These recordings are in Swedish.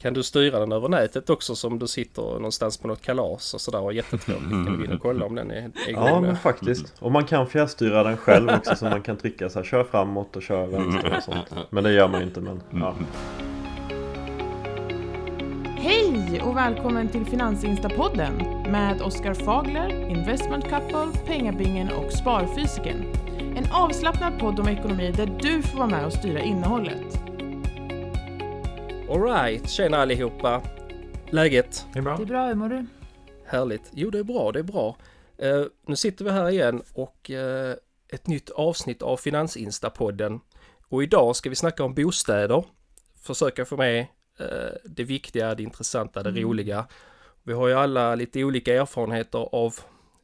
kan du styra den över nätet också som du sitter någonstans på något kalas och sådär och jättetråkigt. Kan du gå in och kolla om den är igång? Ja men faktiskt. Och man kan fjärrstyra den själv också så man kan trycka så här kör framåt och kör vänster och sånt. Men det gör man ju inte men ja. Hej och välkommen till Finansinstapodden med Oskar Fagler, Investment Couple, Pengabingen och Sparfysiken. En avslappnad podd om ekonomi där du får vara med och styra innehållet. Alright, tjena allihopa! Läget? Det är bra. Det är bra, hur mår du? Härligt. Jo, det är bra, det är bra. Eh, nu sitter vi här igen och eh, ett nytt avsnitt av Finansinstapodden. Och idag ska vi snacka om bostäder. Försöka få med eh, det viktiga, det intressanta, det Mm. roliga. Vi har ju alla lite olika erfarenheter av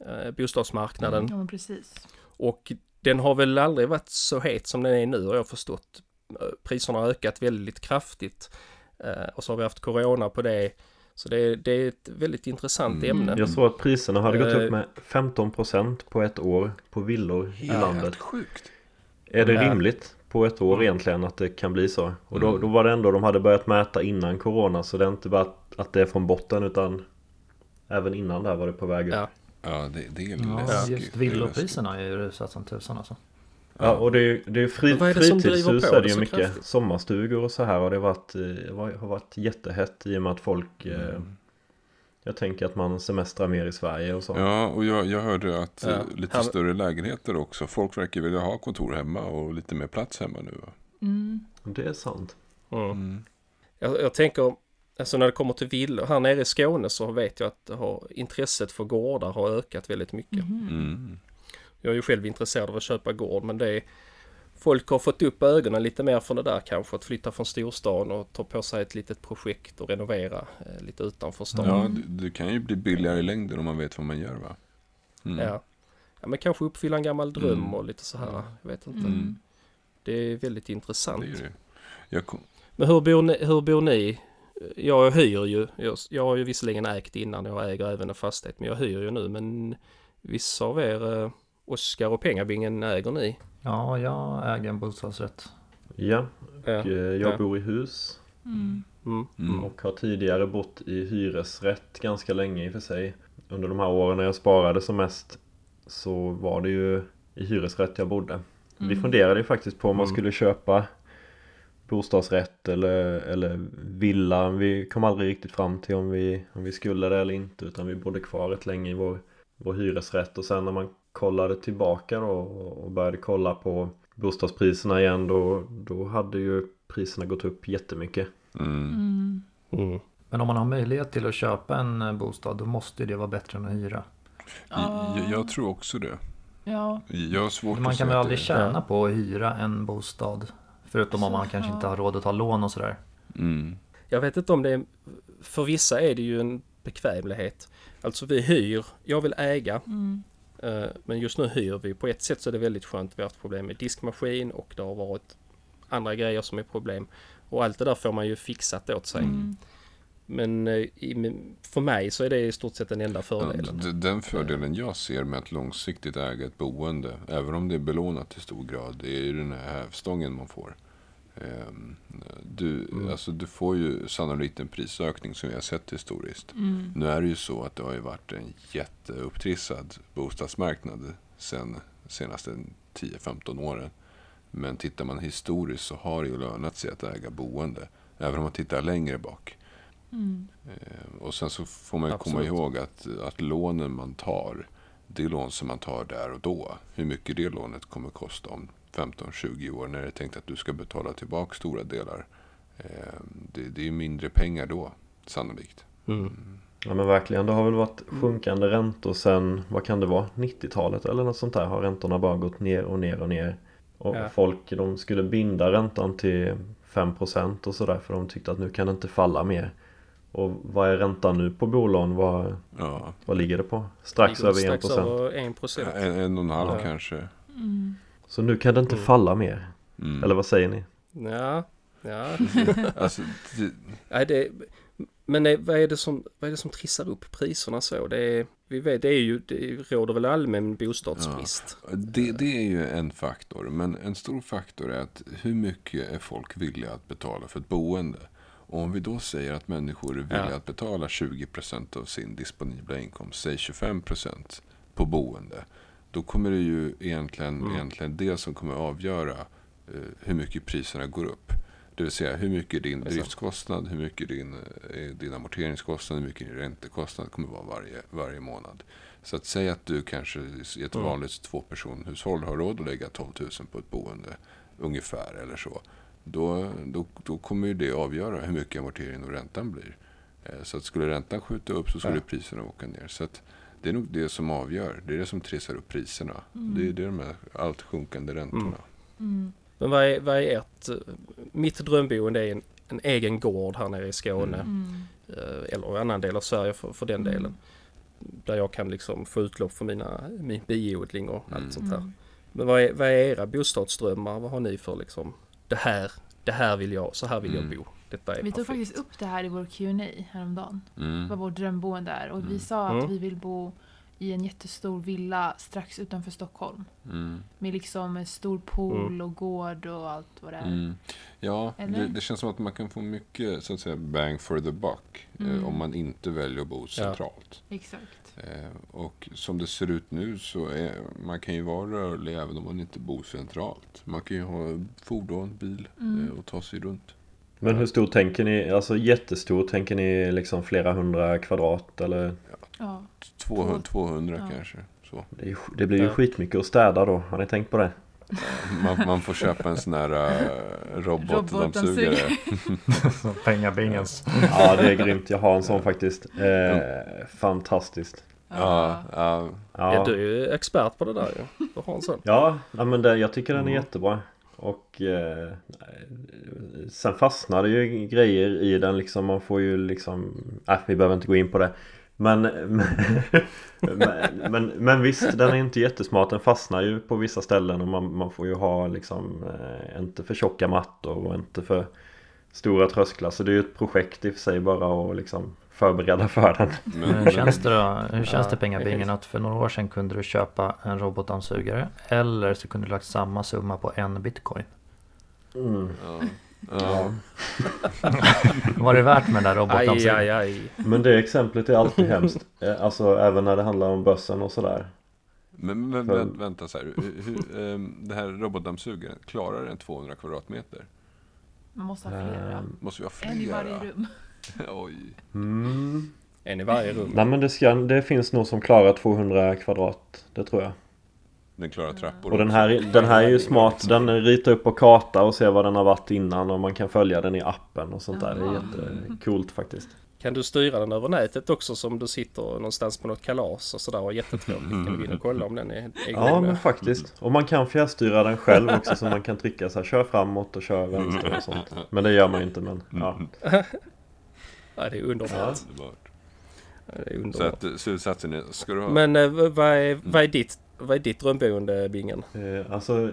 eh, bostadsmarknaden Ja, men precis. och den har väl aldrig varit så het som den är nu har jag förstått. Priserna har ökat väldigt kraftigt och så har vi haft corona på det. Så det, det är ett väldigt intressant Mm. ämne. Jag såg att priserna hade gått Eh. upp med 15% på ett år på villor i Helt landet. sjukt. Är det Ja. rimligt på ett år egentligen att det kan bli så? Och då, Mm. då var det ändå de hade börjat mäta innan corona så det är inte bara att, att det är från botten utan Även innan där var det på väg upp. Ja. Ja, Ja, det, det är Ja, läskigt. just Det är villopriserna är ju rusat som tusan alltså. Och det är ju det är fri, är det fritidshus på är det ju mycket kraftigt? Sommarstugor och så här och det har varit, eh, har varit jättehett i och med att folk eh, Mm. Jag tänker att man semestrar mer i Sverige och så. Ja, och jag, jag hörde att Ja. eh, lite Han- större lägenheter också. Folk verkar vilja ha kontor hemma och lite mer plats hemma nu. Va? Mm. Det är sant. Mm. Mm. Jag, jag tänker, alltså när det kommer till villor, här nere i Skåne så vet jag att har, intresset för gårdar har ökat väldigt mycket. Mhm. Mm. Jag är ju själv intresserad av att köpa gård men det är Folk har fått upp ögonen lite mer för det där kanske, att flytta från storstan och ta på sig ett litet projekt och renovera eh, lite utanför stan. Ja, det, det kan ju bli billigare i längden om man vet vad man gör va? Mm. Ja. ja, men kanske uppfylla en gammal dröm Mm. och lite så här, jag vet inte. Mm. Det är väldigt intressant. Det är det. Jag kom, Men hur bor ni? Hur bor ni? Jag hyr ju. Jag, jag har ju visserligen ägt innan. Jag äger även en fastighet. Men jag hyr ju nu. Men vissa av er, eh, Oskar och Pengabingen, äger ni? Ja, jag äger en bostadsrätt. Ja, Ja. och, eh, jag Ja. bor i hus Mm. Mm. mm. och har tidigare bott i hyresrätt ganska länge i och för sig. Under de här åren när jag sparade som mest så var det ju i hyresrätt jag bodde. Vi Mm. funderade ju faktiskt på om man Mm. skulle köpa bostadsrätt eller, eller villa. Vi kom aldrig riktigt fram till om vi, om vi skulle det eller inte utan vi bodde kvar rätt länge i vår, vår hyresrätt och sen när man kollade tillbaka då och började kolla på bostadspriserna igen då, då hade ju priserna gått upp jättemycket. Mm. Mm. Mm. Men om man har möjlighet till att köpa en eh, bostad då måste ju det vara bättre än att hyra. Ja. Jag, jag tror också det. Ja. Jag har svårt Man kan väl aldrig det... tjäna på att hyra en bostad. Förutom om man kanske inte har råd att ta lån och sådär. Mm. Jag vet inte om det är... För vissa är det ju en bekvämlighet. Alltså vi hyr. Jag vill äga. Mm. Eh, Men just nu hyr vi. På ett sätt så är det väldigt skönt. Vi har haft problem med diskmaskin och det har varit andra grejer som är problem. Och allt det där får man ju fixat åt sig. Mm. Men eh, för mig så är det i stort sett den enda Ja, fördelen. d- den fördelen jag ser med att långsiktigt äga ett boende, även om det är belånat i stor grad, det är ju den här hävstången man får. Ehm, Du, Mm. alltså, du får ju sannolikt en prisökning som vi har sett historiskt. Mm. Nu är det ju så att det har ju varit en jätteupptrissad bostadsmarknad sen senaste 10-15 åren. Men tittar man historiskt så har det ju lönat sig att äga boende. Även om man tittar längre bak. Mm. Eh, Och sen så får man ju komma ihåg att, att lånen man tar, det är lån som man tar där och då. Hur mycket det lånet kommer kosta om 15-20 år när det är tänkt att du ska betala tillbaka stora delar. Eh, Det, det är ju mindre pengar då, sannolikt. Mm. Ja men verkligen, det har väl varit sjunkande räntor sen, vad kan det vara, 90-talet eller något sånt där har räntorna bara gått ner och ner och ner. Och Ja. folk de skulle binda räntan till 5% och sådär för de tyckte att nu kan det inte falla mer. Och vad är räntan nu på bolån? Vad, Ja, vad ligger det på? Strax över 1%. Strax över 1 procent. en, en och en halv Ja. kanske. Mm. Så nu kan det inte Mm. falla mer. Mm. Eller vad säger ni? Ja, ja. Alltså, det, Nej, det, men det, vad, är det som, vad är det som trissar upp priserna så? Det är, vi vet, det är ju, det råder väl allmän bostadsbrist. Det, det är ju en faktor. Men en stor faktor är att hur mycket är folk villiga att betala för ett boende? Och om vi då säger att människor är villiga Ja. att betala 20% av sin disponibla inkomst, säg 25% på boende. Då kommer det ju egentligen, Mm. egentligen det som kommer avgöra eh, hur mycket priserna går upp. Det vill säga hur mycket din driftskostnad, hur mycket din, eh, din amorteringskostnad, hur mycket din räntekostnad kommer vara varje, varje månad. Så att säga att du kanske i ett Mm. vanligt tvåpersonhushåll har råd att lägga 12 000 på ett boende ungefär eller så. Då, då, då kommer ju det avgöra hur mycket amorteringen och räntan blir. Eh, Så att skulle räntan skjuta upp så skulle Ja. priserna åka ner. Så att det är nog det som avgör. Det är det som trissar upp priserna. Det är det de här allt sjunkande räntorna. Mm. Men vad är, vad är ert... Mitt drömboende är en, en egen gård här nere i Skåne. Mm. eh, Eller en annan del av Sverige för, för den Mm. delen. Där jag kan liksom få utlopp för mina, min biodling och allt Mm. sånt här. Mm. Men vad är, vad är era bostadsdrömmar? Vad har ni för liksom? Det här, det här vill jag, så här vill Mm. jag bo. Detta är Vi tog perfekt. faktiskt upp det här i vår Q&A häromdagen. Mm. Vad vårt drömboende är. Och vi Mm. sa att Mm. vi vill bo i en jättestor villa strax utanför Stockholm. Mm. Med liksom en stor pool och gård och allt vad det är. Mm. Ja, det, det känns som att man kan få mycket så att säga bang for the buck. eh, Mm. Om man inte väljer att bo centralt. Exakt. Eh, och som det ser ut nu så är man kan ju vara rörlig även om man inte bor centralt. Man kan ju ha fordon, bil Mm. eh, och ta sig runt. Men hur stor tänker ni? Alltså jättestor, tänker ni liksom flera hundra kvadrat eller? Ja. 200, 200 Ja. kanske. Så. Det, är ju, det blir ju Ja. skitmycket att städa då, har ni tänkt på det? Man, man får köpa en sån här uh, robotdammsugare. Pengabingens. Ja det är grymt, jag har en sån faktiskt. Eh, fantastiskt. Ja, ja, Ja. Ja, du är ju expert på det där ju. Du har en sån. ja ja, men det, jag tycker den är Mm. jättebra. Och eh, sen fastnar det ju grejer i den liksom. Man får ju liksom, äh, vi behöver inte gå in på det. Men, men, men, men visst, den är inte jättesmart. Den fastnar ju på vissa ställen och man, man får ju ha liksom eh, inte för tjocka mattor och inte för stora trösklar. Så det är ju ett projekt i och för sig bara att liksom förbereda för den. men, Hur känns det då? Hur känns Ja, det pengabingen att för några år sedan kunde du köpa en robotdammsugare eller så kunde du lagt samma summa på en bitcoin? Mm. ja, ja. Var det värt med den där robotdammsugaren? aj, aj. Men det exemplet är alltid hemskt. Eh, Alltså även när det handlar om börsen och sådär. Men, men För- vä- vänta så här. Hur, hur, ehm, det här robotdammsugaren, klarar den 200 kvadratmeter? Man måste ha flera. Ehm, Måste vi ha flera? En i varje rum. Oj. Mm. En i varje rum. Nej men det, ska, det finns nog som klarar 200 kvadrat. Det tror jag. Den klarar trappor Och den här, den här är ju smart. Den ritar upp på karta och ser var den har varit innan och man kan följa den i appen och sånt där. Det är Jaha. jättecoolt faktiskt. Kan du styra den över nätet också som du sitter någonstans på något kalas och sådär och har jättetråkigt? Kan du gå in och kolla om den är? Ja men faktiskt. Och man kan fjärrstyra den själv också så man kan trycka så här kör framåt och kör vänster och sånt. Men det gör man ju inte men ja. Ja, det är underbart. Underbart. Ja, det är Så underbart. att eh, slutsatsen är, ska du ha... Men eh, vad är, vad är ditt, vad är ditt drömboende, Bingen? Eh, Alltså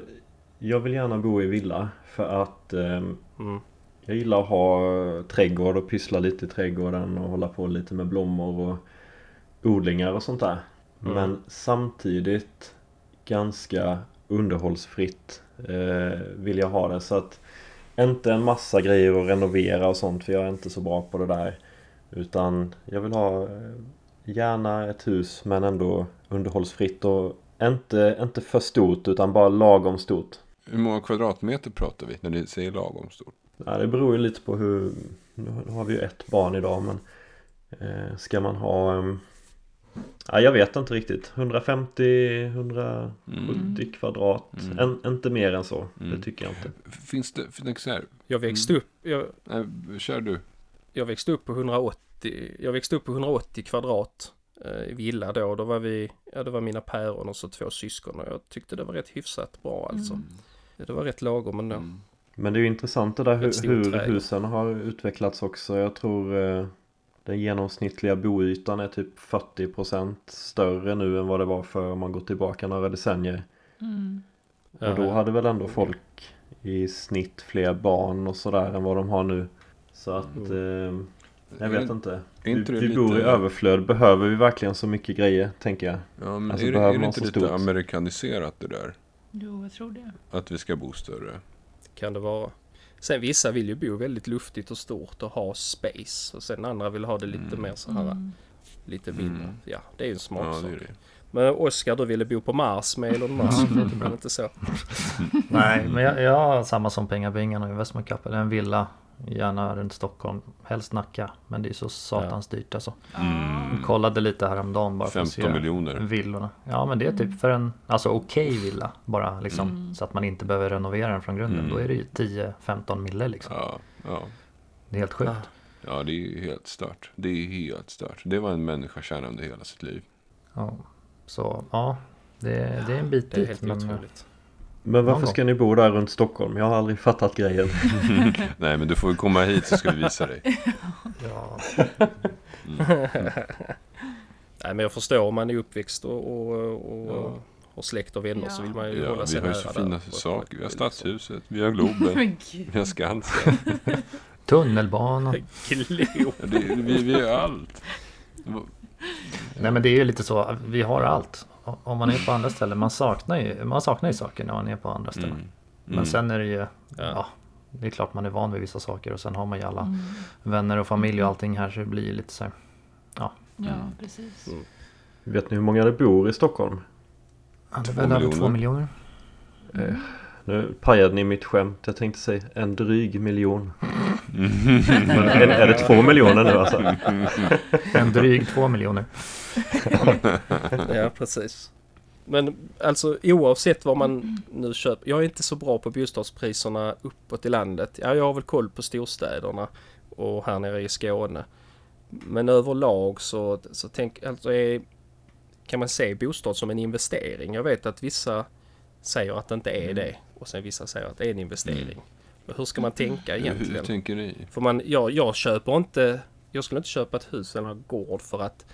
jag vill gärna bo i villa för att ehm, Mm. Jag gillar att ha trädgård och pyssla lite i trädgården och hålla på lite med blommor och odlingar och sånt där. Mm. Men samtidigt ganska underhållsfritt eh, vill jag ha det. Så att inte en massa grejer att renovera och sånt för jag är inte så bra på det där. Utan jag vill ha eh, gärna ett hus men ändå underhållsfritt och inte, inte för stort utan bara lagom stort. Hur många kvadratmeter pratar vi när ni säger lagom stort? Ja, det beror ju lite på hur... Nu har vi ju ett barn idag men... Eh, ska man ha... ehm, ja, jag vet inte riktigt. 150, 170 Mm. kvadrat. Mm. En, inte mer än så. Mm. Det tycker jag inte. Finns det, finns det så här, Jag växte upp, jag, nej, kör du. jag växte upp på 180, jag växte upp på 180 kvadrat eh, i villa då. Då var vi, ja det var mina päron och så två syskon och jag tyckte det var rätt hyfsat bra alltså. Mm. Det var rätt lagom ändå. Mm. Men det är ju intressant det där hur, hur husen har utvecklats också. Jag tror eh, den genomsnittliga boytan är typ 40% större nu än vad det var för om man går tillbaka några decennier. Mm. Och då hade väl ändå folk i snitt fler barn och sådär än vad de har nu. Så att eh, jag vet inte. vi vi bor i lite- överflöd. Behöver vi verkligen så mycket grejer tänker jag? Ja, men Alltså, är, det, behöver är det man inte lite stort? amerikaniserat det där? Jo, jag tror det. Att vi ska bo större? Kan det vara. Sen vissa vill ju bo väldigt luftigt och stort och ha space. Och sen andra vill ha det lite Mm. mer så här, Mm. lite mindre. Mm. Ja, det är ju en smak Ja, sak. det är det. Men Oskar, du ville bo på Mars med Elon Musk. det inte så. Nej, men jag, jag har samma som Pengabingen och Investment Capital. En villa, gärna runt Stockholm. Helst Nacka. Men det är så satans dyrt alltså. Mm. Kollade lite häromdagen bara för att 15 se miljoner. villorna. Ja men det är typ för en alltså okej villa bara liksom. Mm. Så att man inte behöver renovera den från grunden. Mm. Då är det ju 10-15 mille liksom. Ja, ja. Det är helt sjukt. Ah. ja, det är helt stört. Det är helt stört. Det var en människa tjänar under hela sitt liv. Ja. Så ja, det, det är en bit Det är dit. helt Men, otroligt. Men varför ska ni bo där runt Stockholm? Jag har aldrig fattat grejen. Nej, men du får komma hit så ska vi visa dig. ja, Nej men jag förstår om man är uppväxt och, och, och Ja. har släkt och vänner så Ja. vill man ju Ja, hålla vi sig har ju nära så fina Och- saker. Vi har och- Stadshuset, vi har Globen, vi har Skansen. tunnelbana. Glo. Ja, det, vi, vi har allt. Nej men det är ju lite så, vi har allt. Om man är på andra ställen, man saknar ju, man saknar ju saker när man är på andra ställen. Mm. Men sen är det ju, Ja. ja. det är klart man är van vid vissa saker och sen har man ju alla Mm. vänner och familj och allting här så det blir ju lite så här. Ja, Mm. precis. Mm. Vet ni hur många det bor i Stockholm? Ja, det Två är väl över miljoner. två miljoner. Eh, nu pajade ni mitt skämt. Jag tänkte säga en dryg miljon. Men är, är det två miljoner nu alltså? En dryg två miljoner. Ja precis. Men alltså oavsett vad man nu köper. Jag är inte så bra på bostadspriserna uppåt i landet. Ja, jag har väl koll på storstäderna och här nere i Skåne. Men överlag så, så tänk, alltså är, kan man se bostad som en investering. Jag vet att vissa säger att det inte är det och sen vissa säger att det är en investering. Men hur ska man tänka Hur egentligen? tänker ni? För man, jag, jag köper inte, jag skulle inte köpa ett hus eller en gård för att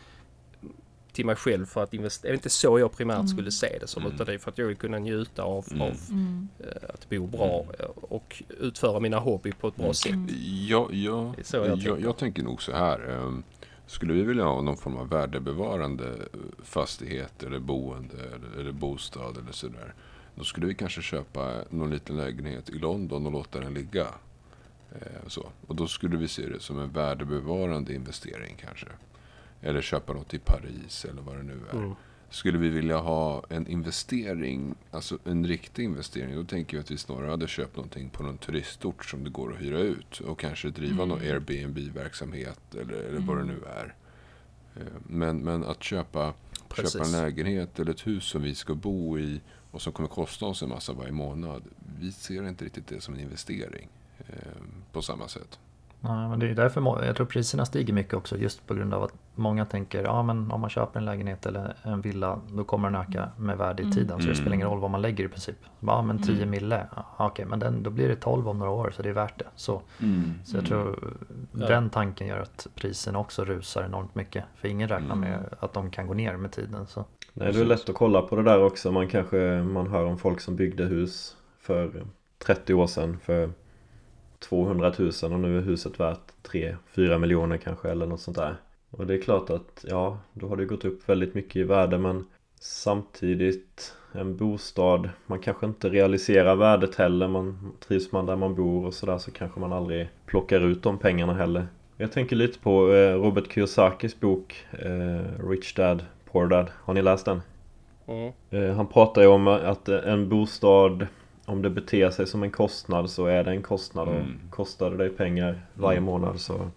till mig själv för att investera. Det är inte så jag primärt Mm. skulle se det som Mm. utan det är för att jag vill kunna njuta av, Mm. av Mm. eh, att bo bra eh, och utföra mina hobby på ett bra Mm. sätt. Ja, ja, så jag jag, tänker. jag, tänker nog så här. ehm, Skulle vi vilja ha någon form av värdebevarande fastighet eller boende eller, eller bostad eller sådär. Då skulle vi kanske köpa någon liten lägenhet i London och låta den ligga. Eh, så. Och då skulle vi se det som en värdebevarande investering kanske. Eller köpa något i Paris eller vad det nu är. Mm. Skulle vi vilja ha en investering, alltså en riktig investering, då tänker jag att vi snarare hade köpt någonting på någon turistort som det går att hyra ut. Och kanske driva någon Mm. Airbnb-verksamhet eller, eller vad det Mm. nu är. Eh, Men, men att köpa, köpa en lägenhet eller ett hus som vi ska bo i och som kommer kosta oss en massa varje månad. Vi ser inte riktigt det som en investering eh, på samma sätt. Nej, men det är därför jag tror priserna stiger mycket också just på grund av att många tänker ja men om man köper en lägenhet eller en villa då kommer den öka med värde i Mm. tiden så det Mm. spelar ingen roll vad man lägger i princip. Ja men 10 Mm. mille, ja, okej men den, då blir det 12 om några år så det är värt det. Så, så jag Mm. tror Ja. den tanken gör att priserna också rusar enormt mycket. För ingen räknar Mm. med att de kan gå ner med tiden. Så. Nej, det är lätt att kolla på det där också. Man kanske man hör om folk som byggde hus för 30 år sedan för 200 000 och nu är huset värt 3-4 miljoner kanske eller något sånt där. Och det är klart att ja, då har det gått upp väldigt mycket i värde men samtidigt en bostad, man kanske inte realiserar värdet heller. Man, trivs man där man bor och sådär så kanske man aldrig plockar ut de pengarna heller. Jag tänker lite på eh, Robert Kiyosakis bok eh, Rich Dad Poor Dad. Har ni läst den? Mm. Eh, Han pratar ju om att eh, en bostad om det beter sig som en kostnad så är det en kostnad och Mm. kostar det dig pengar varje Mm. månad så Ja.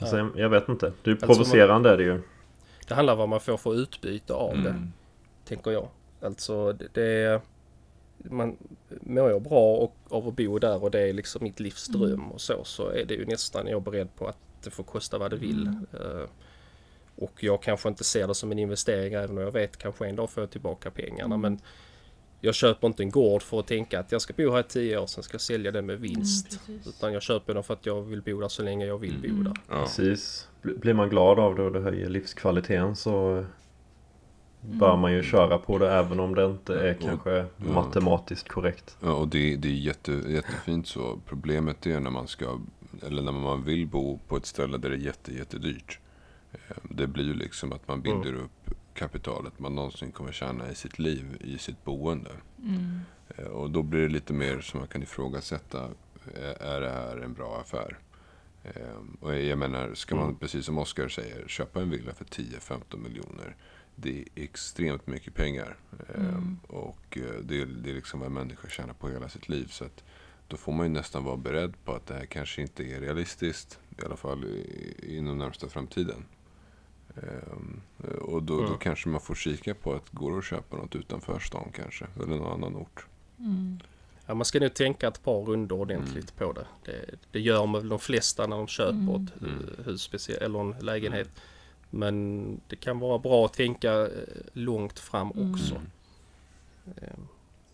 alltså, jag vet inte. Det är Alltså, provocerande är det ju. Det handlar om vad man får för utbyte av det. Mm. tänker jag. Alltså det, det. Man mår jag bra och, av att bo där och det är liksom mitt livs dröm Mm. och så så är det ju nästan jag beredd på att det får kosta vad det vill. Mm. Och jag kanske inte ser det som en investering även om jag vet kanske en dag får jag tillbaka pengarna Mm. men jag köper inte en gård för att tänka att jag ska bo här i tio år sen ska jag sälja den med vinst. Mm. Utan jag köper den för att jag vill bo där så länge jag vill Mm. bo där. Ja. Precis. Bl- Blir man glad av det och det höjer livskvaliteten så bör man ju köra på det även om det inte är Och- kanske matematiskt korrekt. Ja, och det, det är jätte, jättefint så. Problemet är när man ska, eller när man vill bo på ett ställe där det är jätte, jättedyrt. Eh, Det blir ju liksom att man binder upp kapitalet man någonsin kommer tjäna i sitt liv, i sitt boende. Mm. Eh, Och då blir det lite mer som man kan ifrågasätta är- är det här en bra affär? Och jag menar, ska man, precis som Oskar säger, köpa en villa för 10-15 miljoner. Det är extremt mycket pengar. Ehm, Och eh, det är, det är liksom vad en människa tjänar på hela sitt liv. Så att då får man ju nästan vara beredd på att det här kanske inte är realistiskt. I alla fall inom närmsta framtiden. Ehm, Och då, då Mm. kanske man får kika på att går det att köpa något utanför stan kanske. Eller någon annan ort. Mm. Ja, man ska nog tänka ett par rundor ordentligt på det. det. Det gör väl de flesta när de köper Mm. ett hu- hus eller en lägenhet. Men det kan vara bra att tänka eh, långt fram också. Eh,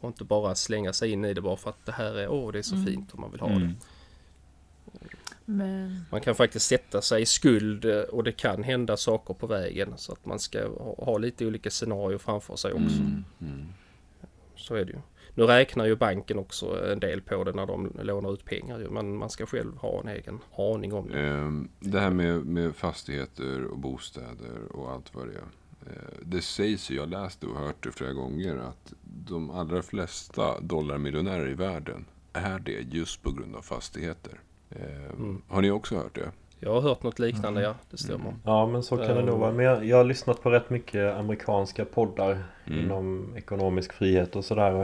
Och inte bara slänga sig in i det bara för att det här är, åh det är så Mm. fint om man vill ha Mm. det. Men, Man kan faktiskt sätta sig i skuld eh, och det kan hända saker på vägen. Så att man ska ha- ha lite olika scenarier framför sig också. Mm. Mm. Så är det ju. Nu räknar ju banken också en del på det när de lånar ut pengar men man ska själv ha en egen aning om det. Ehm, Det här med, med fastigheter och bostäder och allt vad det är. Eh, Det sägs ju, jag har läst det och hört det flera gånger, att de allra flesta dollarmiljonärer i världen är det just på grund av fastigheter. Ehm, Mm. Har ni också hört det? Jag har hört något liknande, ja. Det stämmer. Ja men så kan det nog vara. Men jag, jag har lyssnat på rätt mycket amerikanska poddar Mm. inom ekonomisk frihet och sådär. och,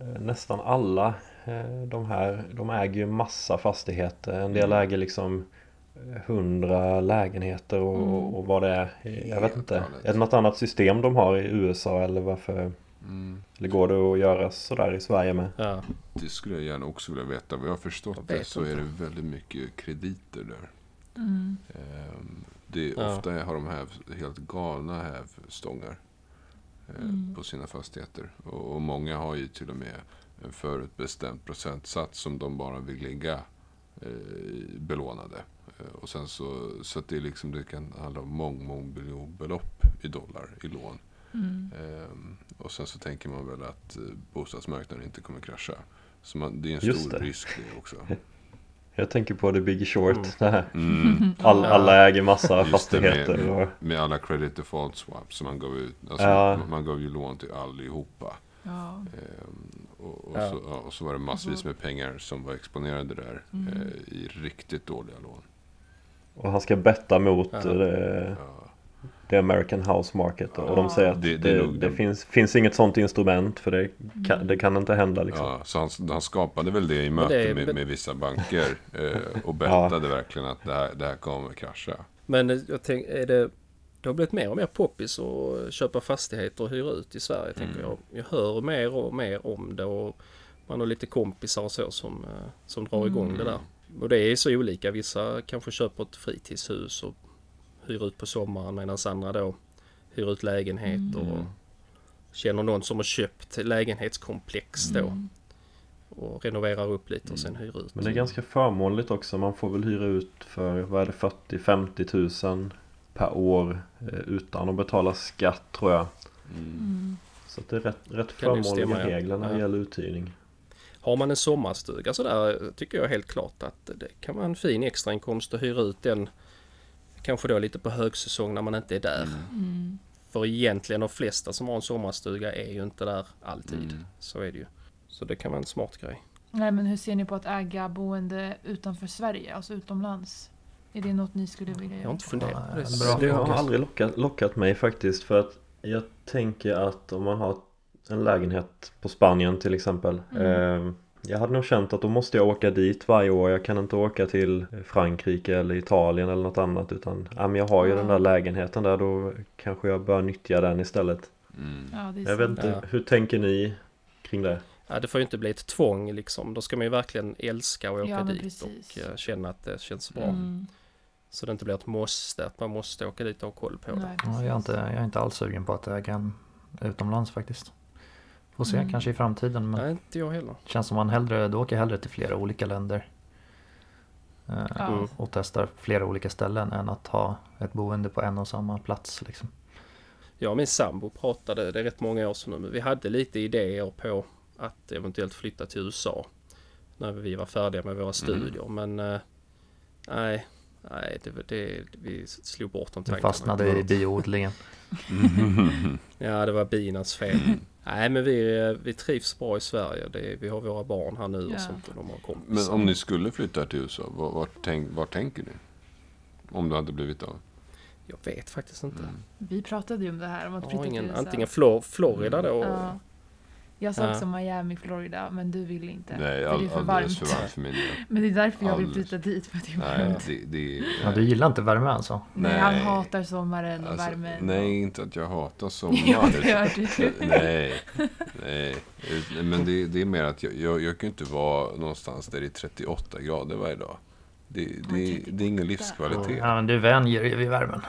eh, Nästan alla eh, de här, de äger ju massa fastigheter. En del Mm. äger liksom eh, hundra lägenheter och, Mm. och vad det är. Jag vet inte. Är det något annat system de har i USA eller varför? Mm. Eller går det att göra sådär i Sverige med? Ja. Det skulle jag gärna också vilja veta. Vad jag har förstått Jag det så inte. är det väldigt mycket krediter där. mm. Ehm, Det, Ja. Ofta har de här helt galna hävstångar eh, Mm. på sina fastigheter. Och, och många har ju till och med en förutbestämd procentsats som de bara vill ligga eh, belånade. Eh, och sen så, så att det, är liksom, det kan handla om mång, mångmiljonbelopp i dollar i lån. Mm. Ehm, och sen så tänker man väl att eh, bostadsmarknaden inte kommer krascha. Så man, det är en Just stor det. risk det också. Jag tänker på The Big Short. Mm. Det här. Mm. All, alla äger massa Just det, med, fastigheter. Och, med, med alla credit default swaps som man gav ut. Alltså, Ja. Man gav ju lån till allihopa. Ja. Ehm, och, och, Ja. så, ja, och så var det massvis med pengar som var exponerade där Mm. eh, i riktigt dåliga lån. och han ska betta mot Ja. det, Ja. det American House Market. Och Ja. de säger att Det- det, det det, finns, finns inget sånt instrument för det kan, det kan inte hända liksom. Ja, så han, han skapade väl det i möte det är- med, med vissa banker eh, och berättade verkligen att det här, det här kommer krascha. Men eh, jag tänker, är det... Det har blivit mer och mer poppis att köpa fastigheter och hyra ut i Sverige, tänker Mm. jag. Jag hör mer och mer om det och man har lite kompisar och så som, eh, som drar igång Mm. det där. Och det är så olika. Vissa kanske köper ett fritidshus och hyr ut på sommaren medan andra då hyr ut lägenhet och Mm. känner någon som har köpt lägenhetskomplex då Mm. och renoverar upp lite och sen hyr ut. Men det är ganska förmånligt också. Man får väl hyra ut för vad är det 40-50 tusen per år eh, utan att betala skatt tror jag. Mm. Mm. Så att det är rätt, rätt förmånliga regler när det Ja. gäller uthyrning. Har man en sommarstuga sådär tycker jag helt klart att det kan vara en fin extrainkomst att hyra ut den kanske då lite på högsäsong när man inte är där. Mm. För egentligen de flesta som har en sommarstuga är ju inte där alltid. Mm. Så är det ju. Så det kan vara en smart grej. Nej, men hur ser ni på att äga boende utanför Sverige, alltså utomlands? Är det något ni skulle vilja göra? Jag har inte funderat på det. Bra Det har aldrig lockat, lockat mig faktiskt för att jag tänker att om man har en lägenhet på Spanien till exempel Mm. eh, Jag hade nog känt att då måste jag åka dit varje år Jag kan inte åka till Frankrike eller Italien eller något annat utan ja, men jag har ju Ja. den där lägenheten där då kanske jag bör nyttja den istället Mm. Ja, det Jag vet inte, Ja. hur tänker ni kring det? Ja, det får ju inte bli ett tvång liksom. Då ska man ju verkligen älska att åka Ja, dit precis. och eh, känna att det känns bra. Mm. Så det inte blir ett måste, att man måste åka dit och ha koll på det. Nej, Ja, jag, är inte, jag är inte alls sugen på att äga en utomlands faktiskt. Får se, Mm. kanske i framtiden. Men Nej, inte jag heller. känns som man hellre, då åker hellre till flera olika länder. Eh, Ja. Mm. Och testar flera olika ställen än att ha ett boende på en och samma plats. Liksom. Jag och min sambo pratade, det är rätt många år sedan nu, men vi hade lite idéer på att eventuellt flytta till USA. När vi var färdiga med våra studier. Men eh, nej, nej det, det, vi slog bort de Du tankarna. fastnade i biodlingen. Ja, det var binas fel. Nej men vi, vi trivs bra i Sverige. Det, vi har våra barn här nu Ja. och sånt och de har kompisar. Men om ni skulle flytta till USA, var, var, tänk, var tänker ni? Om det hade blivit av? Jag vet faktiskt inte. Vi pratade ju om det här om att Jag flytta har till ingen, USA. antingen Flor, Florida då. Ja. Jag sa Ja. också Miami, Florida, men du vill inte. Nej, för det all, är för varmt. för varmt för min del. Men det är därför jag vill flytta dit, för att det är Nej, varmt. det, det, Ja, du gillar inte värme alltså? Nej, han Nej. hatar sommaren och alltså, värmen. Nej, inte att jag hatar Ja, sommar. det gör du. nej, nej. Men det, det är mer att jag, jag, jag kan ju inte vara någonstans där det är 38 grader varje dag. Det, det, det är ingen livskvalitet. Ja, men du vänjer dig vid värmen.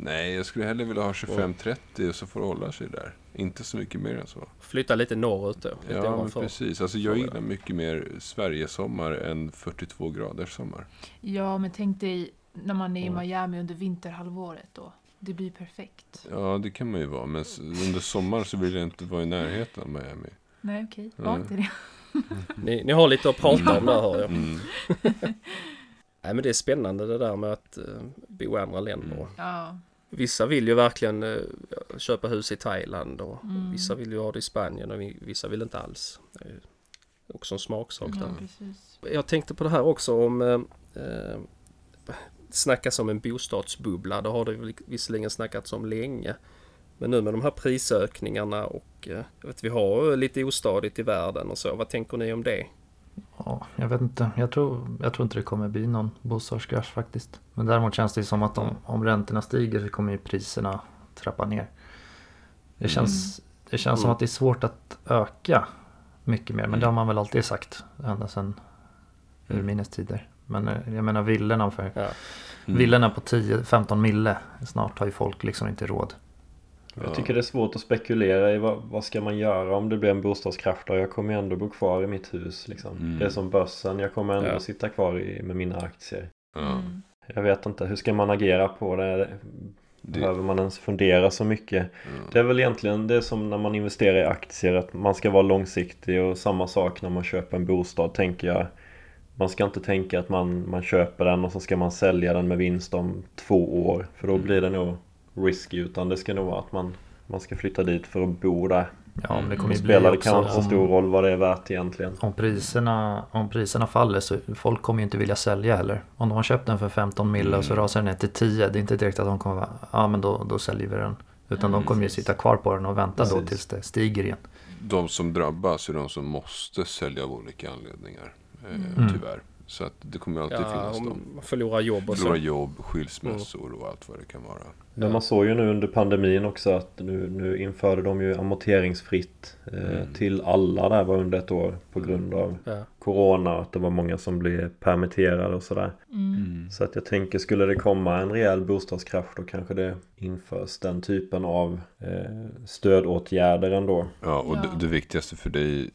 Nej, jag skulle hellre vilja ha 25-30 och så får det hålla sig där. Inte så mycket mer än så. Flytta lite norrut då. Lite Ja, men precis. Alltså jag gillar mycket mer Sverigesommar än 42 graders sommar. Ja, men tänk dig när man är i Mm. Miami under vinterhalvåret då. Det blir perfekt. Ja, det kan man ju vara. Men under sommaren så vill jag inte vara i närheten av Miami. Nej, okej. Var Mm. inte det. Ni, ni har lite att prata om där hör jag. Mm. Nej men det är spännande det där med att eh, bo i andra länder. Mm. Ja. Vissa vill ju verkligen eh, köpa hus i Thailand och Mm. vissa vill ju ha det i Spanien och vi- vissa vill inte alls. Det är också en smaksak ja, där. Jag tänkte på det här också om eh, eh, snackas om en bostadsbubbla. Det har det visserligen snackats om länge. Men nu med de här prisökningarna och eh, vet, vi har lite ostadigt i världen och så. Vad tänker ni om det? Ja, jag vet inte. Jag tror, jag tror inte det kommer bli någon bostadskrasch faktiskt. Men däremot känns det som att om, om räntorna stiger så kommer ju priserna trappa ner. Det känns, det känns som Mm. att det är svårt att öka mycket mer. Men det har man väl alltid sagt ända sedan urminnes tider. Men eh, jag menar villorna för Ja. Mm. Villorna på 10-15 mille. Snart har ju folk liksom inte råd. Jag tycker det är svårt att spekulera i vad, vad ska man göra om det blir en bostadskrasch då? Jag kommer ju ändå bo kvar i mitt hus liksom. Mm. Det är som bössen, jag kommer ändå Ja. sitta kvar i, med mina aktier. Mm. Jag vet inte, hur ska man agera på det? Det, Behöver man ens fundera så mycket? ja. Det är väl egentligen det som när man investerar i aktier att man ska vara långsiktig och samma sak när man köper en bostad tänker jag. Man ska inte tänka att man, man köper den och så ska man sälja den med vinst om två år för då Mm. blir det nog risky utan det ska nog vara att man, man ska flytta dit för att bo där. Ja, men det kommer Då ju bli spelar det kanske inte så stor roll vad det är värt egentligen. Om priserna, om priserna faller så folk kommer ju inte vilja sälja heller. Om de har köpt den för 15 mille och så Mm. rasar den ner till 10. Det är inte direkt att de kommer vara, ja men då, då säljer vi den. Utan Ja, de kommer ju precis. sitta kvar på den och vänta då Precis. tills det stiger igen. De som drabbas är de som måste sälja av olika anledningar. Eh, Mm. Tyvärr. Så att det kommer alltid Ja, finnas dem. man förlorar jobb och så. Förlora jobb, skilsmässor och allt vad det kan vara. Men man såg ju nu under pandemin också att nu, nu införde de ju amorteringsfritt eh, Mm. till alla där var under ett år på grund av Ja. Corona och att det var många som blev permitterade och sådär. Mm. Så att jag tänker skulle det komma en rejäl bostadskrasch då kanske det införs den typen av eh, stödåtgärder ändå. Ja, och Ja. Det, det viktigaste för dig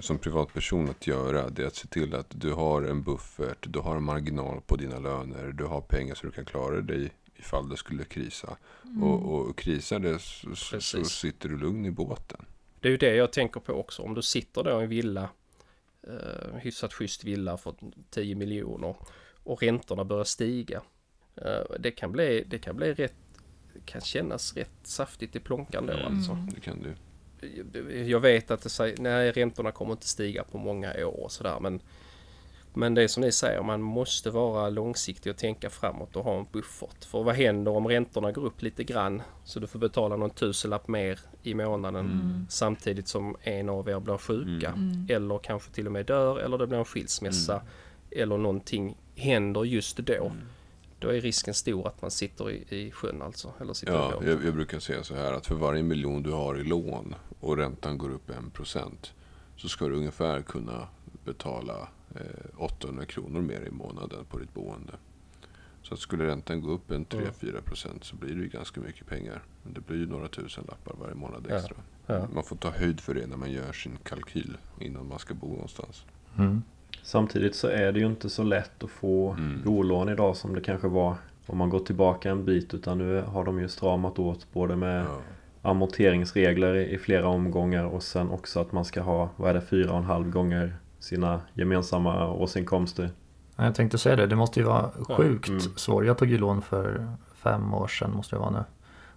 som privatperson att göra det är att se till att du har en buffert, du har en marginal på dina löner, du har pengar så du kan klara dig ifall det skulle krisa. Mm. Och, och krisar det så, så sitter du lugn i båten. Det är ju det jag tänker på också. Om du sitter då i en villa, eh, hyfsat schysst villa för 10 miljoner och räntorna börjar stiga. Eh, det kan bli, det kan bli rätt, kan kännas rätt saftigt i plånkan då Mm. alltså. Det kan du. Jag vet att det säger, nej räntorna kommer inte stiga på många år och sådär men men det är som ni säger, man måste vara långsiktig och tänka framåt och ha en buffert. För vad händer om räntorna går upp lite grann så du får betala någon tusenlapp mer i månaden Mm. samtidigt som en av er blir sjuka Mm. eller kanske till och med dör eller det blir en skilsmässa eller någonting händer just då. Då är risken stor att man sitter i, i sjön alltså. Eller sitter Ja, jag, jag brukar säga så här att för varje miljon du har i lån och räntan går upp 1% så ska du ungefär kunna betala eh, 800 kronor mer i månaden på ditt boende. Så att skulle räntan gå upp en 3-4% så blir det ju ganska mycket pengar. Men det blir ju några tusen lappar varje månad Ja, extra. ja. Man får ta höjd för det när man gör sin kalkyl innan man ska bo någonstans. Mm. Samtidigt så är det ju inte så lätt att få Mm. bolån idag som det kanske var om man går tillbaka en bit utan nu har de ju stramat åt både med Ja. amorteringsregler i flera omgångar och sen också att man ska ha, vad är det, fyra och en halv gånger sina gemensamma årsinkomster. Ja, Jag tänkte säga det, det måste ju vara sjukt Mm. svårt. Jag tog ju lån för fem år sedan måste det vara nu.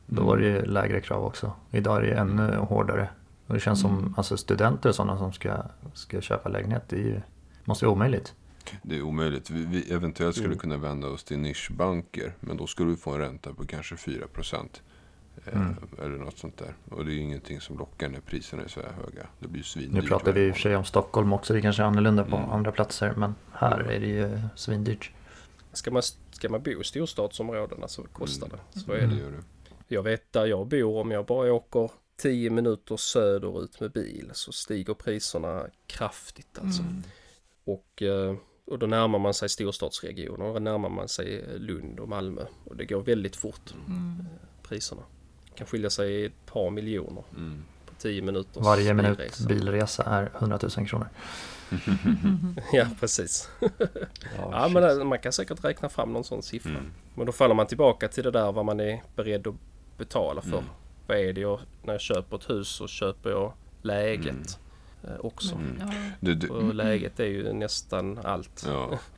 Då Mm. var det ju lägre krav också. Idag är det ju ännu hårdare. Och det känns som alltså studenter och sådana som ska, ska köpa lägenhet, det är ju, måste vara omöjligt. Det är omöjligt. Vi, vi eventuellt skulle Mm. kunna vända oss till nischbanker. Men då skulle vi få en ränta på kanske 4 procent. Mm. Eller något sånt där. Och det är ingenting som lockar när priserna är så här höga. Det blir ju svindyrt. Nu pratar vi i och för sig om Stockholm också, det kanske är annorlunda på Mm. andra platser. Men här är det ju svindyrt. Ska man, ska man bo i storstadsområdena så kostar det. Så är Mm. det. Det gör det. Jag vet där jag bor, om jag bara åker 10 minuter söderut med bil så stiger priserna kraftigt alltså. Mm. Och, eh, och då närmar man sig storstadsregioner, och då närmar man sig Lund och Malmö. Och det går väldigt fort, Mm. priserna. Det kan skilja sig ett par miljoner Mm. på 10 minuter. Varje minut bilresa är 100 000 kronor. Ja, precis. Ja, shit. men man kan säkert räkna fram någon sån siffra. Mm. Men då faller man tillbaka till det där vad man är beredd att betala för. Mm. Vad är det jag, när jag köper ett hus så köper jag läget eh, också. Mm. Ja. Det, det, Och läget är ju nästan allt. ja,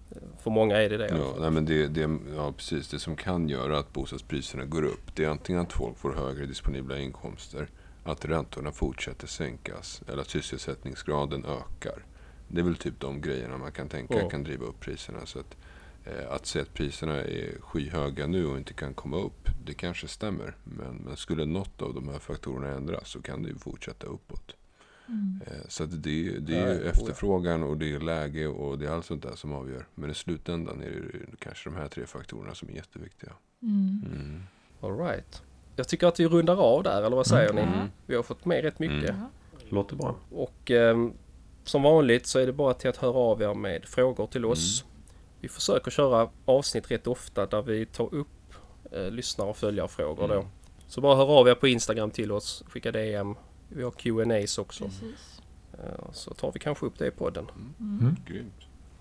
För många är det det. ja, nej, men det, det, ja, precis. Det som kan göra att bostadspriserna går upp. Det är antingen att folk får högre disponibla inkomster. Att räntorna fortsätter sänkas. Eller att sysselsättningsgraden ökar. Det är väl typ de grejerna man kan tänka Ja. kan driva upp priserna. Så att, eh, att säga att priserna är skyhöga nu och inte kan komma upp. Det kanske stämmer. Men, men skulle något av de här faktorerna ändras så kan det ju fortsätta uppåt. Mm. Eh, Så det, det är ju ja. efterfrågan och det är läge och det är allt sånt där som avgör. Men i slutändan är det kanske de här tre faktorerna som är jätteviktiga. Mm. Mm. All right. Jag tycker att vi rundar av där, eller vad säger Mm. ni? Vi har fått med rätt mycket. Mm. Låter bra. Och ehm, som vanligt så är det bara till att höra av er med frågor till oss. Vi försöker köra avsnitt rätt ofta där vi tar upp eh, lyssnare och följarfrågor då. Mm. Så bara hör av er på Instagram till oss, skicka DM. Vi har Q&As också. Precis. Eh, Så tar vi kanske upp det i podden. Mm. Grymt.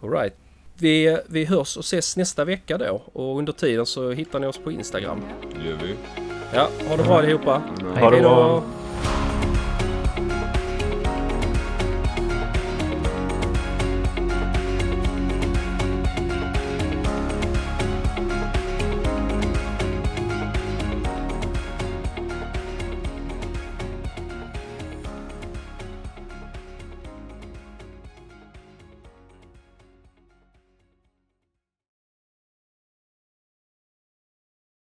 All right. Vi, vi hörs och ses nästa vecka då och under tiden så hittar ni oss på Instagram. Det gör vi. Ja, ha det bra allihopa. Ha det Hej då! bra.